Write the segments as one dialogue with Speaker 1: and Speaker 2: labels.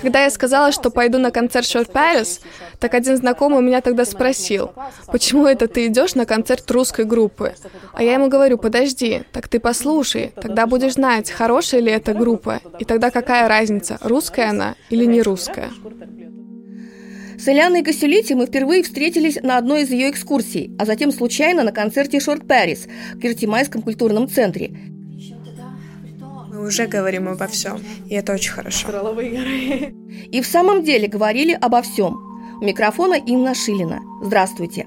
Speaker 1: Когда я сказала, что пойду на концерт Short Paris, так один знакомый меня тогда спросил, почему это ты идешь на концерт русской группы? А я ему говорю, подожди, так ты послушай, тогда будешь знать, хорошая ли эта группа, и тогда какая разница, русская она или не русская.
Speaker 2: С Эляной Гасюлити мы впервые встретились на одной из ее экскурсий, а затем случайно на концерте Short Paris в Киртимайском культурном центре –
Speaker 1: мы уже говорим обо всем, и это очень хорошо.
Speaker 2: И в самом деле говорили обо всем. У микрофона Инна Шилина. Здравствуйте.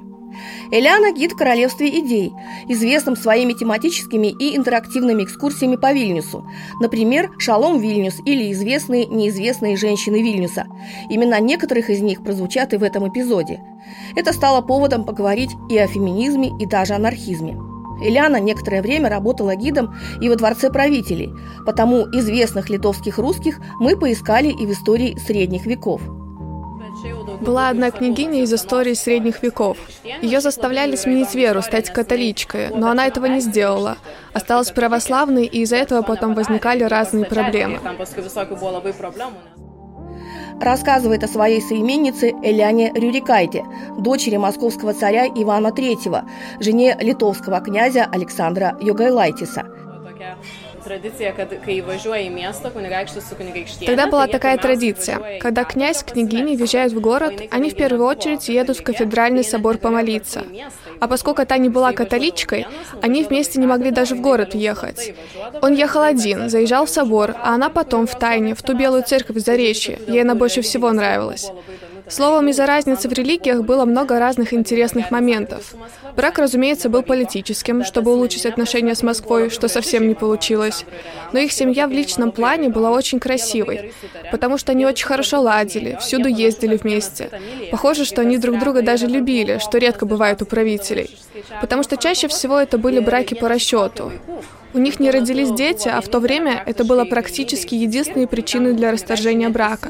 Speaker 2: Эляна – гид в королевстве идей, известным своими тематическими и интерактивными экскурсиями по Вильнюсу. Например, «Шалом Вильнюс» или известные неизвестные женщины Вильнюса. Имена некоторых из них прозвучат и в этом эпизоде. Это стало поводом поговорить и о феминизме, и даже анархизме. Ильяна некоторое время работала гидом и во дворце правителей, потому известных литовских русских мы поискали и в истории средних веков.
Speaker 1: Была одна княгиня из истории средних веков. Ее заставляли сменить веру, стать католичкой, но она этого не сделала. Осталась православной, и из-за этого потом возникали разные проблемы
Speaker 2: рассказывает о своей современнице Эляне Рюрикайте, дочери московского царя Ивана III, жене литовского князя Александра Йогайлайтиса.
Speaker 1: Тогда была такая традиция. Когда князь с княгиней въезжают в город, они в первую очередь едут в кафедральный собор помолиться. А поскольку та не была католичкой, они вместе не могли даже в город ехать. Он ехал один, заезжал в собор, а она потом в тайне, в ту белую церковь в Заречье. Ей она больше всего нравилась. Словом, из-за разницы в религиях было много разных интересных моментов. Брак, разумеется, был политическим, чтобы улучшить отношения с Москвой, что совсем не получилось. Но их семья в личном плане была очень красивой, потому что они очень хорошо ладили, всюду ездили вместе. Похоже, что они друг друга даже любили, что редко бывает у правителей. Потому что чаще всего это были браки по расчету. У них не родились дети, а в то время это было практически единственной причиной для расторжения брака.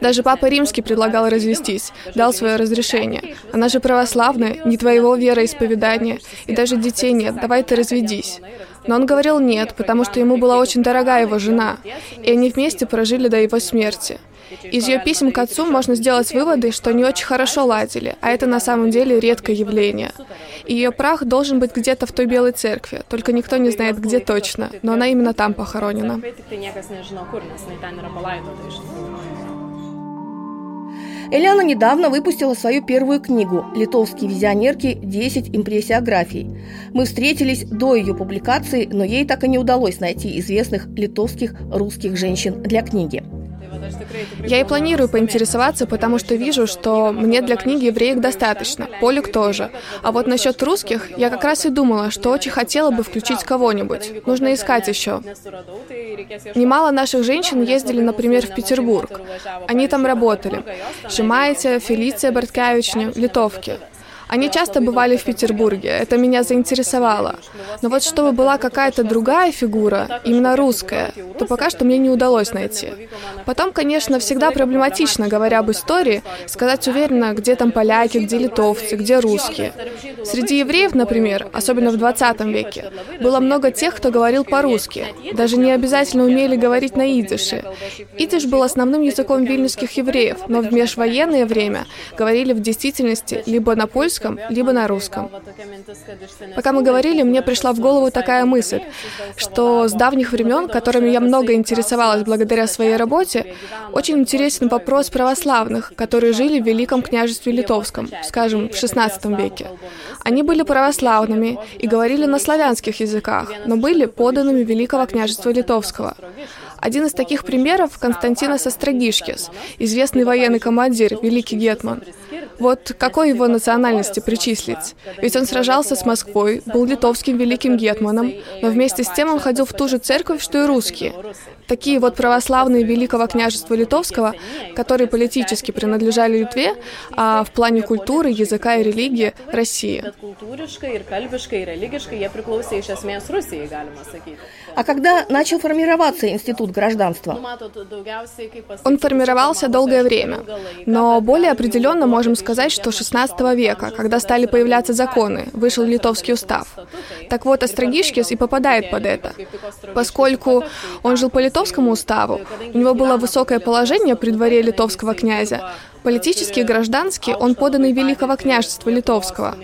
Speaker 1: Даже Папа Римский предлагал развестись, дал свое разрешение. Она же православная, не твоего вероисповедания, и даже детей нет, давай ты разведись. Но он говорил нет, потому что ему была очень дорога его жена, и они вместе прожили до его смерти. Из ее писем к отцу можно сделать выводы, что они очень хорошо ладили, а это на самом деле редкое явление. Ее прах должен быть где-то в той белой церкви, только никто не знает, где точно, но она именно там похоронена.
Speaker 2: Эляна недавно выпустила свою первую книгу «Литовские визионерки. 10 импрессиографий». Мы встретились до ее публикации, но ей так и не удалось найти известных литовских русских женщин для книги.
Speaker 1: Я и планирую поинтересоваться, потому что вижу, что мне для книги евреек достаточно, Полик тоже. А вот насчет русских, я как раз и думала, что очень хотела бы включить кого-нибудь. Нужно искать еще. Немало наших женщин ездили, например, в Петербург. Они там работали. Шимайте, Фелиция Барткевичня, литовки. Они часто бывали в Петербурге, это меня заинтересовало. Но вот чтобы была какая-то другая фигура, именно русская, то пока что мне не удалось найти. Потом, конечно, всегда проблематично, говоря об истории, сказать уверенно, где там поляки, где литовцы, где русские. Среди евреев, например, особенно в 20 веке, было много тех, кто говорил по-русски, даже не обязательно умели говорить на идише. Идиш был основным языком вильнюсских евреев, но в межвоенное время говорили в действительности либо на польском, английском, либо на русском. Пока мы говорили, мне пришла в голову такая мысль, что с давних времен, которыми я много интересовалась благодаря своей работе, очень интересен вопрос православных, которые жили в Великом княжестве Литовском, скажем, в XVI веке. Они были православными и говорили на славянских языках, но были поданными Великого княжества Литовского. Один из таких примеров – Константинос Острогишкис, известный военный командир, великий гетман. Вот какой его национальности причислить? Ведь он сражался с Москвой, был литовским великим гетманом, но вместе с тем он ходил в ту же церковь, что и русские. Такие вот православные Великого княжества Литовского, которые политически принадлежали Литве, а в плане культуры, языка и религии – России.
Speaker 2: А когда начал формироваться институт гражданства?
Speaker 1: Он формировался долгое время, но более определенно можем сказать, сказать, что 16 века, когда стали появляться законы, вышел литовский устав. Так вот, Острогишкис и попадает под это. Поскольку он жил по литовскому уставу, у него было высокое положение при дворе литовского князя, Политически и граждански он поданный Великого княжества Литовского.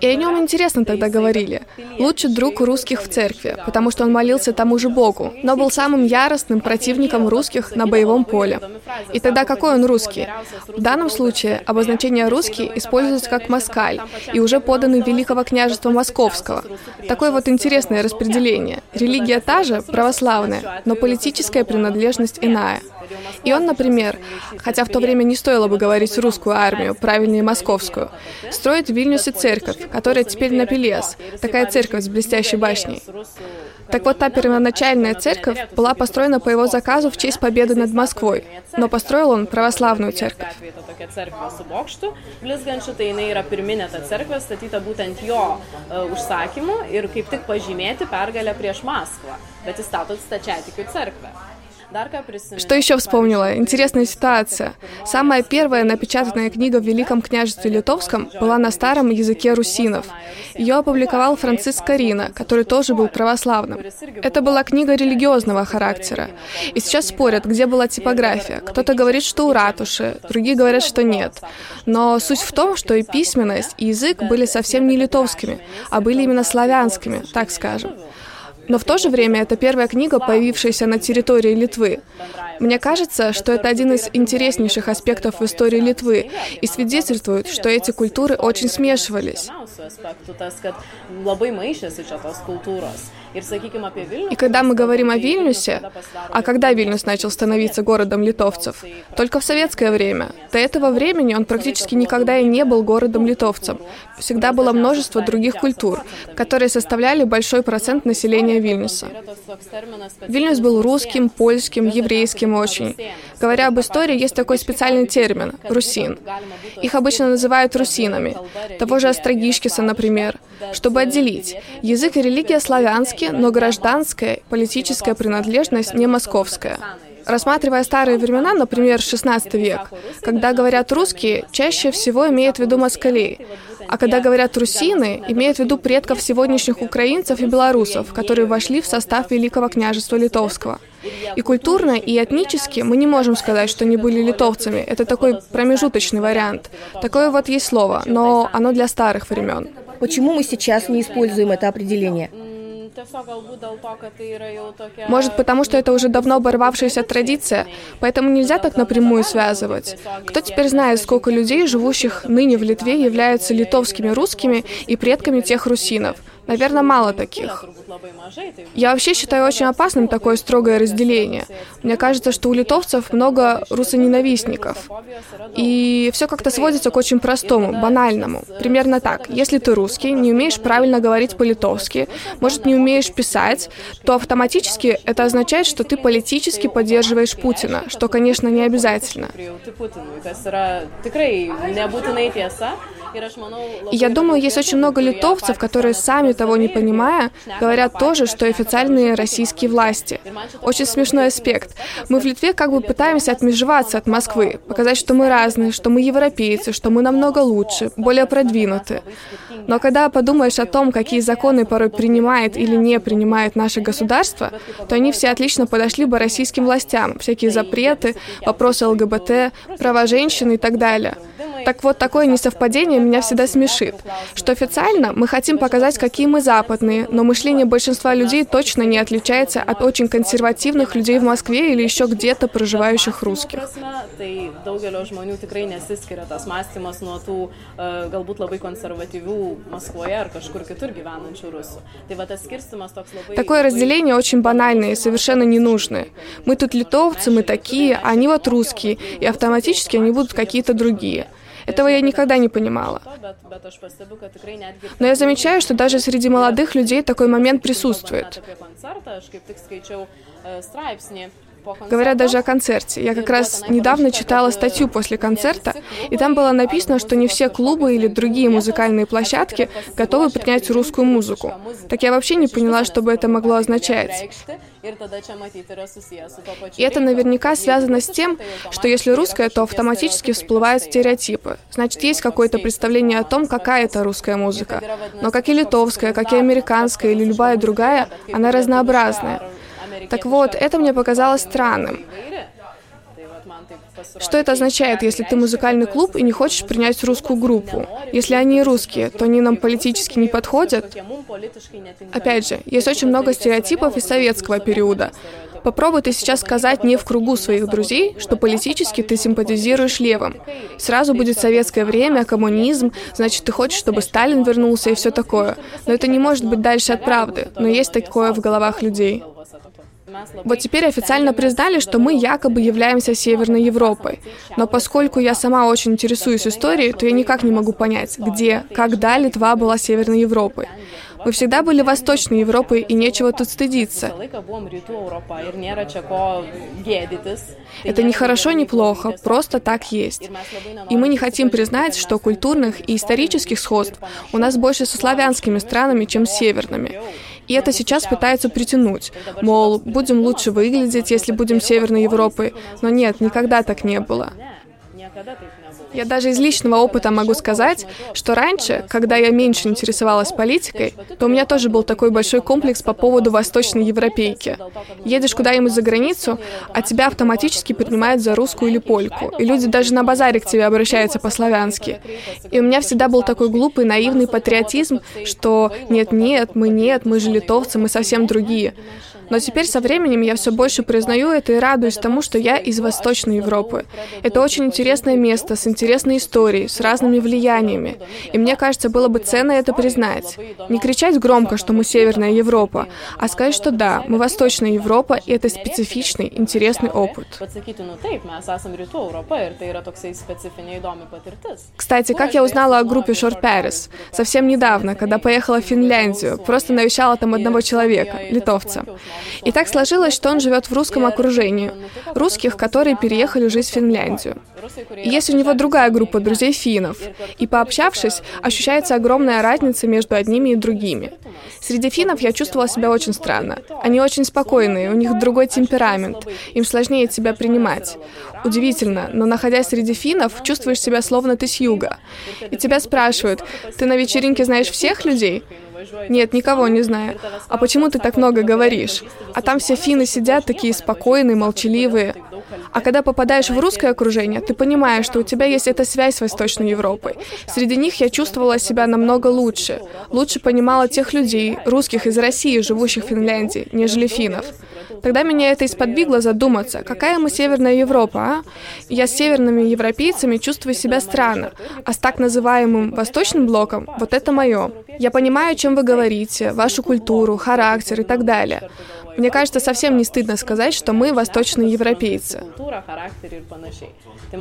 Speaker 1: И о нем интересно тогда говорили. Лучший друг русских в церкви, потому что он молился тому же Богу, но был самым яростным противником русских на боевом поле. И тогда какой он русский? В данном случае обозначение «русский» используется как «москаль» и уже поданный Великого княжества Московского. Такое вот интересное распределение. Религия та же, православная, но политическая принадлежность иная. И он, например, хотя в то время не стоило бы говорить русскую армию, правильнее московскую, строит в Вильнюсе церковь, которая теперь на Пелес, такая церковь с блестящей башней. Так вот, та первоначальная церковь была построена по его заказу в честь победы над Москвой, но построил он православную церковь.
Speaker 3: bet jis statot stačiatikių cerkvę.
Speaker 1: Что еще вспомнила? Интересная ситуация. Самая первая напечатанная книга в Великом княжестве Литовском была на старом языке русинов. Ее опубликовал Франциск Карина, который тоже был православным. Это была книга религиозного характера. И сейчас спорят, где была типография. Кто-то говорит, что у ратуши, другие говорят, что нет. Но суть в том, что и письменность, и язык были совсем не литовскими, а были именно славянскими, так скажем. Но в то же время это первая книга, появившаяся на территории Литвы. Мне кажется, что это один из интереснейших аспектов в истории Литвы и свидетельствует, что эти культуры очень смешивались. И когда мы говорим о Вильнюсе, а когда Вильнюс начал становиться городом литовцев? Только в советское время. До этого времени он практически никогда и не был городом литовцем. Всегда было множество других культур, которые составляли большой процент населения Вильнюса. Вильнюс был русским, польским, еврейским очень. Говоря об истории, есть такой специальный термин – русин. Их обычно называют русинами. Того же Острогишкиса, например, чтобы отделить. Язык и религия славянские, русские, но гражданская политическая принадлежность не московская. Рассматривая старые времена, например, 16 век, когда говорят русские, чаще всего имеют в виду москалей, а когда говорят русины, имеют в виду предков сегодняшних украинцев и белорусов, которые вошли в состав Великого княжества Литовского. И культурно, и этнически мы не можем сказать, что они были литовцами. Это такой промежуточный вариант. Такое вот есть слово, но оно для старых времен.
Speaker 2: Почему мы сейчас не используем это определение?
Speaker 1: Может, потому что это уже давно оборвавшаяся традиция, поэтому нельзя так напрямую связывать. Кто теперь знает, сколько людей, живущих ныне в Литве, являются литовскими русскими и предками тех русинов? Наверное, мало таких. Я вообще считаю очень опасным такое строгое разделение. Мне кажется, что у литовцев много русоненавистников. И все как-то сводится к очень простому, банальному. Примерно так. Если ты русский, не умеешь правильно говорить по-литовски, может, не умеешь писать, то автоматически это означает, что ты политически поддерживаешь Путина, что, конечно, не обязательно. И я думаю, есть очень много литовцев, которые сами того не понимая, говорят то же, что и официальные российские власти. Очень смешной аспект. Мы в Литве как бы пытаемся отмежеваться от Москвы, показать, что мы разные, что мы европейцы, что мы намного лучше, более продвинуты. Но когда подумаешь о том, какие законы порой принимает или не принимает наше государство, то они все отлично подошли бы российским властям. Всякие запреты, вопросы ЛГБТ, права женщин и так далее. Так вот, такое несовпадение меня всегда смешит, что официально мы хотим показать, какие мы западные, но мышление большинства людей точно не отличается от очень консервативных людей в Москве или еще где-то проживающих русских. Такое разделение очень банальное и совершенно ненужное. Мы тут литовцы, мы такие, а они вот русские, и автоматически они будут какие-то другие. Этого я никогда не понимала. Но я замечаю, что даже среди молодых людей такой момент присутствует. Говоря даже о концерте, я как раз недавно читала статью после концерта, и там было написано, что не все клубы или другие музыкальные площадки готовы принять русскую музыку. Так я вообще не поняла, что бы это могло означать. И это наверняка связано с тем, что если русское, то автоматически всплывают стереотипы. Значит, есть какое-то представление о том, какая это русская музыка. Но как и литовская, как и американская или любая другая, она разнообразная. Так вот, это мне показалось странным. Что это означает, если ты музыкальный клуб и не хочешь принять русскую группу? Если они русские, то они нам политически не подходят? Опять же, есть очень много стереотипов из советского периода. Попробуй ты сейчас сказать не в кругу своих друзей, что политически ты симпатизируешь левым. Сразу будет советское время, коммунизм, значит, ты хочешь, чтобы Сталин вернулся и все такое. Но это не может быть дальше от правды, но есть такое в головах людей. Вот теперь официально признали, что мы якобы являемся Северной Европой. Но поскольку я сама очень интересуюсь историей, то я никак не могу понять, где, когда Литва была Северной Европой. Мы всегда были Восточной Европой, и нечего тут стыдиться. Это не хорошо, не плохо, просто так есть. И мы не хотим признать, что культурных и исторических сходств у нас больше со славянскими странами, чем с северными. И это сейчас пытаются притянуть. Мол, будем лучше выглядеть, если будем Северной Европой. Но нет, никогда так не было. Я даже из личного опыта могу сказать, что раньше, когда я меньше интересовалась политикой, то у меня тоже был такой большой комплекс по поводу восточной европейки. Едешь куда-нибудь за границу, а тебя автоматически принимают за русскую или польку, и люди даже на базаре к тебе обращаются по-славянски. И у меня всегда был такой глупый, наивный патриотизм, что нет-нет, мы нет, мы же литовцы, мы совсем другие. Но теперь со временем я все больше признаю это и радуюсь тому, что я из Восточной Европы. Это очень интересное место с интересной историей, с разными влияниями. И мне кажется, было бы ценно это признать. Не кричать громко, что мы Северная Европа, а сказать, что да, мы Восточная Европа, и это специфичный, интересный опыт. Кстати, как я узнала о группе Short Paris? Совсем недавно, когда поехала в Финляндию, просто навещала там одного человека, литовца. И так сложилось, что он живет в русском окружении. Русских, которые переехали жить в Финляндию. И есть у него другая группа друзей финнов. И пообщавшись, ощущается огромная разница между одними и другими. Среди финнов я чувствовала себя очень странно. Они очень спокойные, у них другой темперамент. Им сложнее тебя принимать. Удивительно, но находясь среди финнов, чувствуешь себя словно ты с юга. И тебя спрашивают, ты на вечеринке знаешь всех людей? Нет, никого не знаю. А почему ты так много говоришь? А там все финны сидят такие спокойные, молчаливые. А когда попадаешь в русское окружение, ты понимаешь, что у тебя есть эта связь с Восточной Европой. Среди них я чувствовала себя намного лучше. Лучше понимала тех людей, русских из России, живущих в Финляндии, нежели финнов. Тогда меня это исподвигло задуматься, какая мы Северная Европа, а? Я с северными европейцами чувствую себя странно, а с так называемым Восточным блоком вот это мое. Я понимаю, о чем вы говорите, вашу культуру, характер и так далее. Мне кажется, совсем не стыдно сказать, что мы восточные европейцы. Tai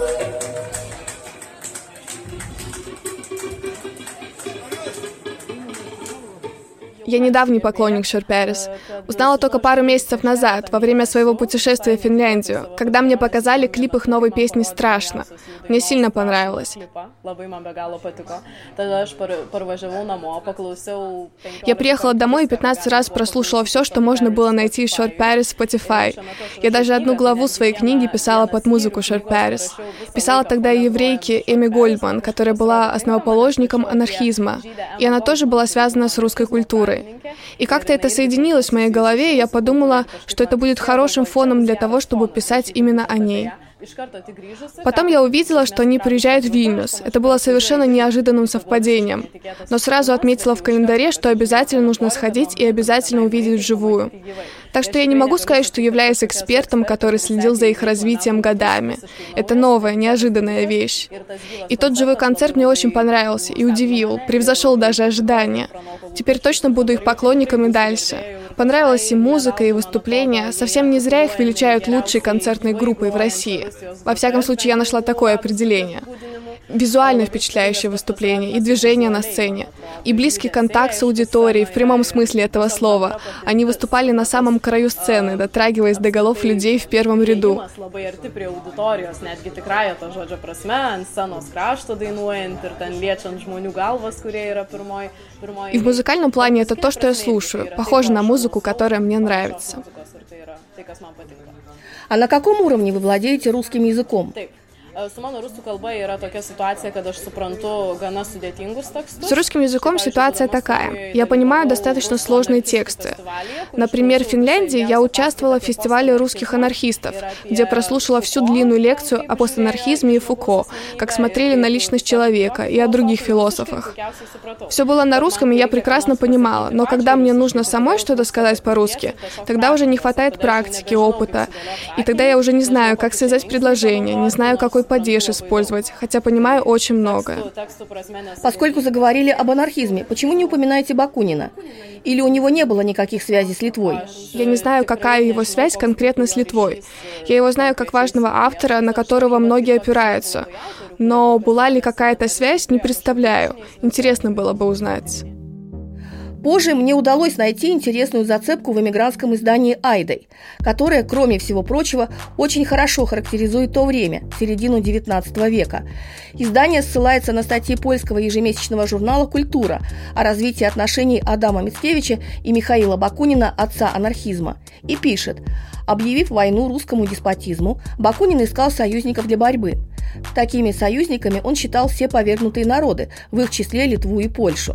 Speaker 1: man Я недавний поклонник Шерперис. Узнала только пару месяцев назад, во время своего путешествия в Финляндию, когда мне показали клип их новой песни «Страшно». Мне сильно понравилось. Я приехала домой и 15 раз прослушала все, что можно было найти в Шерперис в Spotify. Я даже одну главу своей книги писала под музыку Шерперис. Писала тогда и еврейке Эми Гольдман, которая была основоположником анархизма. И она тоже была связана с русской культурой. И как-то это соединилось в моей голове, и я подумала, что это будет хорошим фоном для того, чтобы писать именно о ней. Потом я увидела, что они приезжают в Вильнюс. Это было совершенно неожиданным совпадением. Но сразу отметила в календаре, что обязательно нужно сходить и обязательно увидеть вживую. Так что я не могу сказать, что являюсь экспертом, который следил за их развитием годами. Это новая, неожиданная вещь. И тот живой концерт мне очень понравился и удивил, превзошел даже ожидания. Теперь точно буду их поклонником и дальше. Понравилась и музыка, и выступления. Совсем не зря их величают лучшей концертной группой в России. Во всяком случае, я нашла такое определение. Визуально впечатляющее выступление и движение на сцене, и близкий контакт с аудиторией в прямом смысле этого слова. Они выступали на самом краю сцены, дотрагиваясь до голов людей в первом ряду. И в музыкальном плане это то, что я слушаю, похоже на музыку, которая мне нравится.
Speaker 2: А на каком уровне вы владеете русским языком?
Speaker 1: С русским языком ситуация такая. Я понимаю достаточно сложные тексты. Например, в Финляндии я участвовала в фестивале русских анархистов, где прослушала всю длинную лекцию о постанархизме и Фуко, как смотрели на личность человека и о других философах. Все было на русском, и я прекрасно понимала, но когда мне нужно самой что-то сказать по-русски, тогда уже не хватает практики, опыта, и тогда я уже не знаю, как связать предложение, не знаю, какой какой падеж использовать, хотя понимаю очень много.
Speaker 2: Поскольку заговорили об анархизме, почему не упоминаете Бакунина? Или у него не было никаких связей с Литвой?
Speaker 1: Я не знаю, какая его связь конкретно с Литвой. Я его знаю как важного автора, на которого многие опираются. Но была ли какая-то связь, не представляю. Интересно было бы узнать.
Speaker 2: Позже мне удалось найти интересную зацепку в эмигрантском издании «Айдой», которое, кроме всего прочего, очень хорошо характеризует то время, середину XIX века. Издание ссылается на статьи польского ежемесячного журнала «Культура» о развитии отношений Адама Мицкевича и Михаила Бакунина, отца анархизма, и пишет – Объявив войну русскому деспотизму, Бакунин искал союзников для борьбы. Такими союзниками он считал все повергнутые народы, в их числе Литву и Польшу.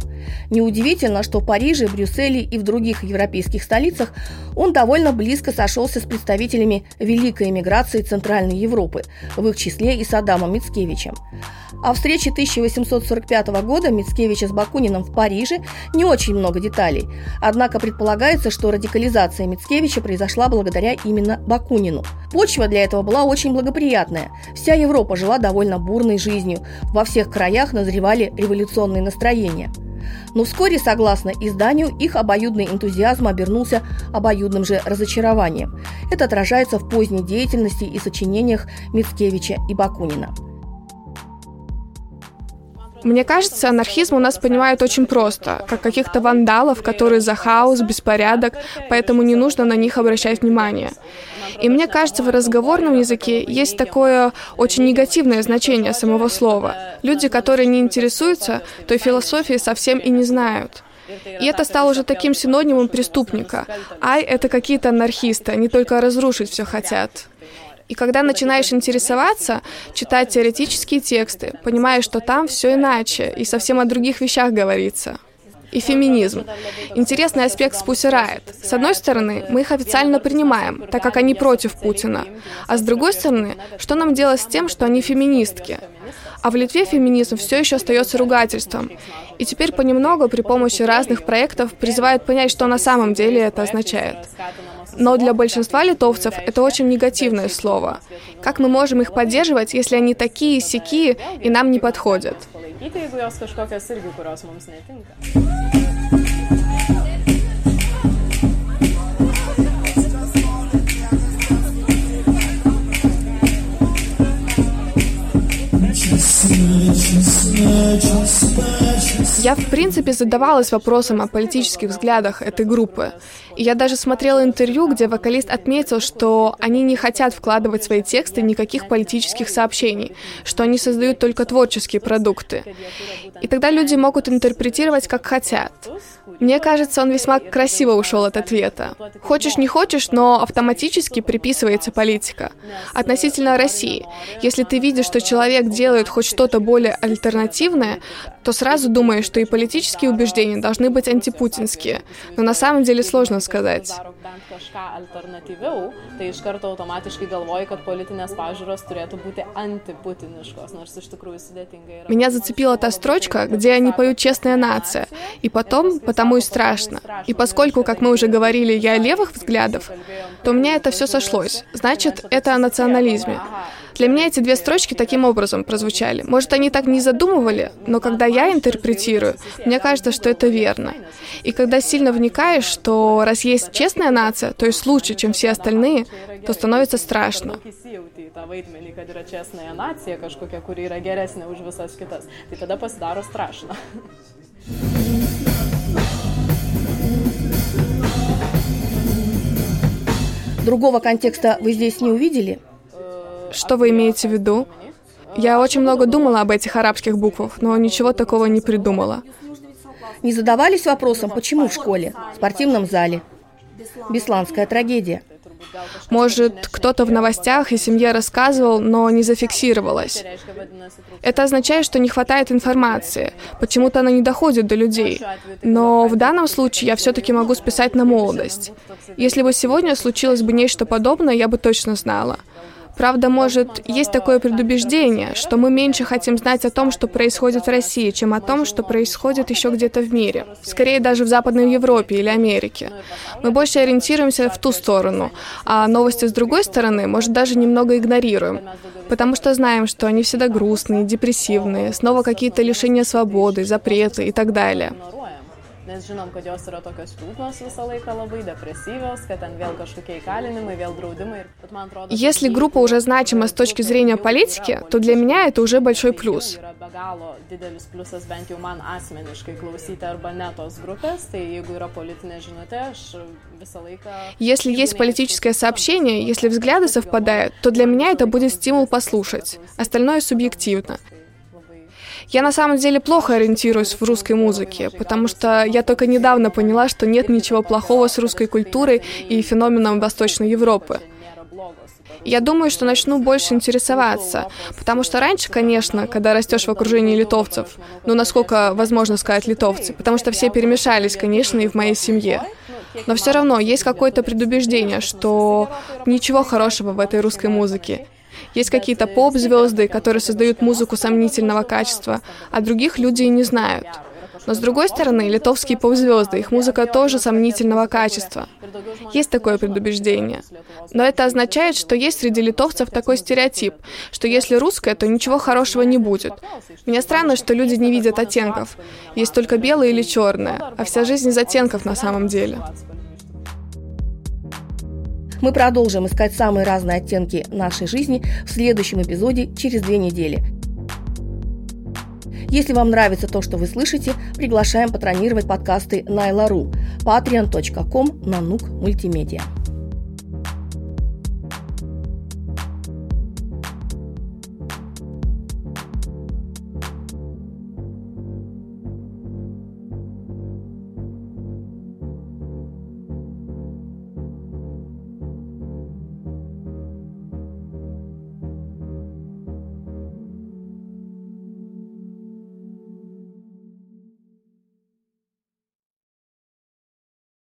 Speaker 2: Неудивительно, что в Париже, Брюсселе и в других европейских столицах он довольно близко сошелся с представителями великой эмиграции Центральной Европы, в их числе и с Адамом Мицкевичем. О встрече 1845 года Мицкевича с Бакуниным в Париже не очень много деталей. Однако предполагается, что радикализация Мицкевича произошла благодаря именно Бакунину. Почва для этого была очень благоприятная. Вся Европа жила довольно бурной жизнью. Во всех краях назревали революционные настроения. Но вскоре, согласно изданию, их обоюдный энтузиазм обернулся обоюдным же разочарованием. Это отражается в поздней деятельности и сочинениях Мицкевича и Бакунина.
Speaker 1: Мне кажется, анархизм у нас понимают очень просто, как каких-то вандалов, которые за хаос, беспорядок, поэтому не нужно на них обращать внимание. И мне кажется, в разговорном языке есть такое очень негативное значение самого слова. Люди, которые не интересуются, той философии совсем и не знают. И это стало уже таким синонимом преступника. Ай, это какие-то анархисты, они только разрушить все хотят. И когда начинаешь интересоваться, читать теоретические тексты, понимаешь, что там все иначе и совсем о других вещах говорится. И феминизм. Интересный аспект с Pussy Riot. С одной стороны, мы их официально принимаем, так как они против Путина. А с другой стороны, что нам делать с тем, что они феминистки? А в Литве феминизм все еще остается ругательством. И теперь понемногу при помощи разных проектов призывают понять, что на самом деле это означает. Но для большинства литовцев это очень негативное слово. Как мы можем их поддерживать, если они такие сякие и нам не подходят? Я, в принципе, задавалась вопросом о политических взглядах этой группы. И я даже смотрела интервью, где вокалист отметил, что они не хотят вкладывать в свои тексты никаких политических сообщений, что они создают только творческие продукты. И тогда люди могут интерпретировать, как хотят. Мне кажется, он весьма красиво ушел от ответа. Хочешь, не хочешь, но автоматически приписывается политика. Относительно России. Если ты видишь, что человек делает хоть что-то более альтернативное, то сразу думаешь, что и политические убеждения должны быть антипутинские. Но на самом деле сложно сказать. Меня зацепила та строчка, где они поют «Честная нация», и потом «Потому и страшно». И поскольку, как мы уже говорили, я левых взглядов, то у меня это все сошлось. Значит, это о национализме. Для меня эти две строчки таким образом прозвучали. Может, они так не задумывали, но когда я интерпретирую, мне кажется, что это верно. И когда сильно вникаешь, что раз есть честная нация, то есть лучше, чем все остальные, то становится страшно.
Speaker 2: Другого контекста вы здесь не увидели?
Speaker 1: Что вы имеете в виду? Я очень много думала об этих арабских буквах, но ничего такого не придумала.
Speaker 2: Не задавались вопросом, почему в школе, в спортивном зале? Бесланская трагедия.
Speaker 1: Может, кто-то в новостях и семье рассказывал, но не зафиксировалось. Это означает, что не хватает информации. Почему-то она не доходит до людей. Но в данном случае я все-таки могу списать на молодость. Если бы сегодня случилось бы нечто подобное, я бы точно знала. Правда, может, есть такое предубеждение, что мы меньше хотим знать о том, что происходит в России, чем о том, что происходит еще где-то в мире. Скорее, даже в Западной Европе или Америке. Мы больше ориентируемся в ту сторону, а новости с другой стороны, может, даже немного игнорируем. Потому что знаем, что они всегда грустные, депрессивные, снова какие-то лишения свободы, запреты и так далее
Speaker 3: nes žinom, kad jos yra tokios liūdnos visą laiką labai, depresyvios, kad ten vėl kažkokie įkalinimai, vėl draudimai.
Speaker 1: Если группа уже значима с точки зрения политики, то для меня это уже большой плюс. Если есть политическое сообщение, если взгляды совпадают, то для меня это будет стимул послушать. Остальное субъективно. Я на самом деле плохо ориентируюсь в русской музыке, потому что я только недавно поняла, что нет ничего плохого с русской культурой и феноменом Восточной Европы. Я думаю, что начну больше интересоваться, потому что раньше, конечно, когда растешь в окружении литовцев, ну, насколько возможно сказать литовцы, потому что все перемешались, конечно, и в моей семье. Но все равно есть какое-то предубеждение, что ничего хорошего в этой русской музыке. Есть какие-то поп-звезды, которые создают музыку сомнительного качества, а других люди и не знают. Но с другой стороны, литовские поп-звезды, их музыка тоже сомнительного качества. Есть такое предубеждение. Но это означает, что есть среди литовцев такой стереотип, что если русское, то ничего хорошего не будет. Мне странно, что люди не видят оттенков. Есть только белое или черное, а вся жизнь из оттенков на самом деле.
Speaker 2: Мы продолжим искать самые разные оттенки нашей жизни в следующем эпизоде через две недели. Если вам нравится то, что вы слышите, приглашаем патронировать подкасты на Ла.ру patreon.com нанук мультимедиа.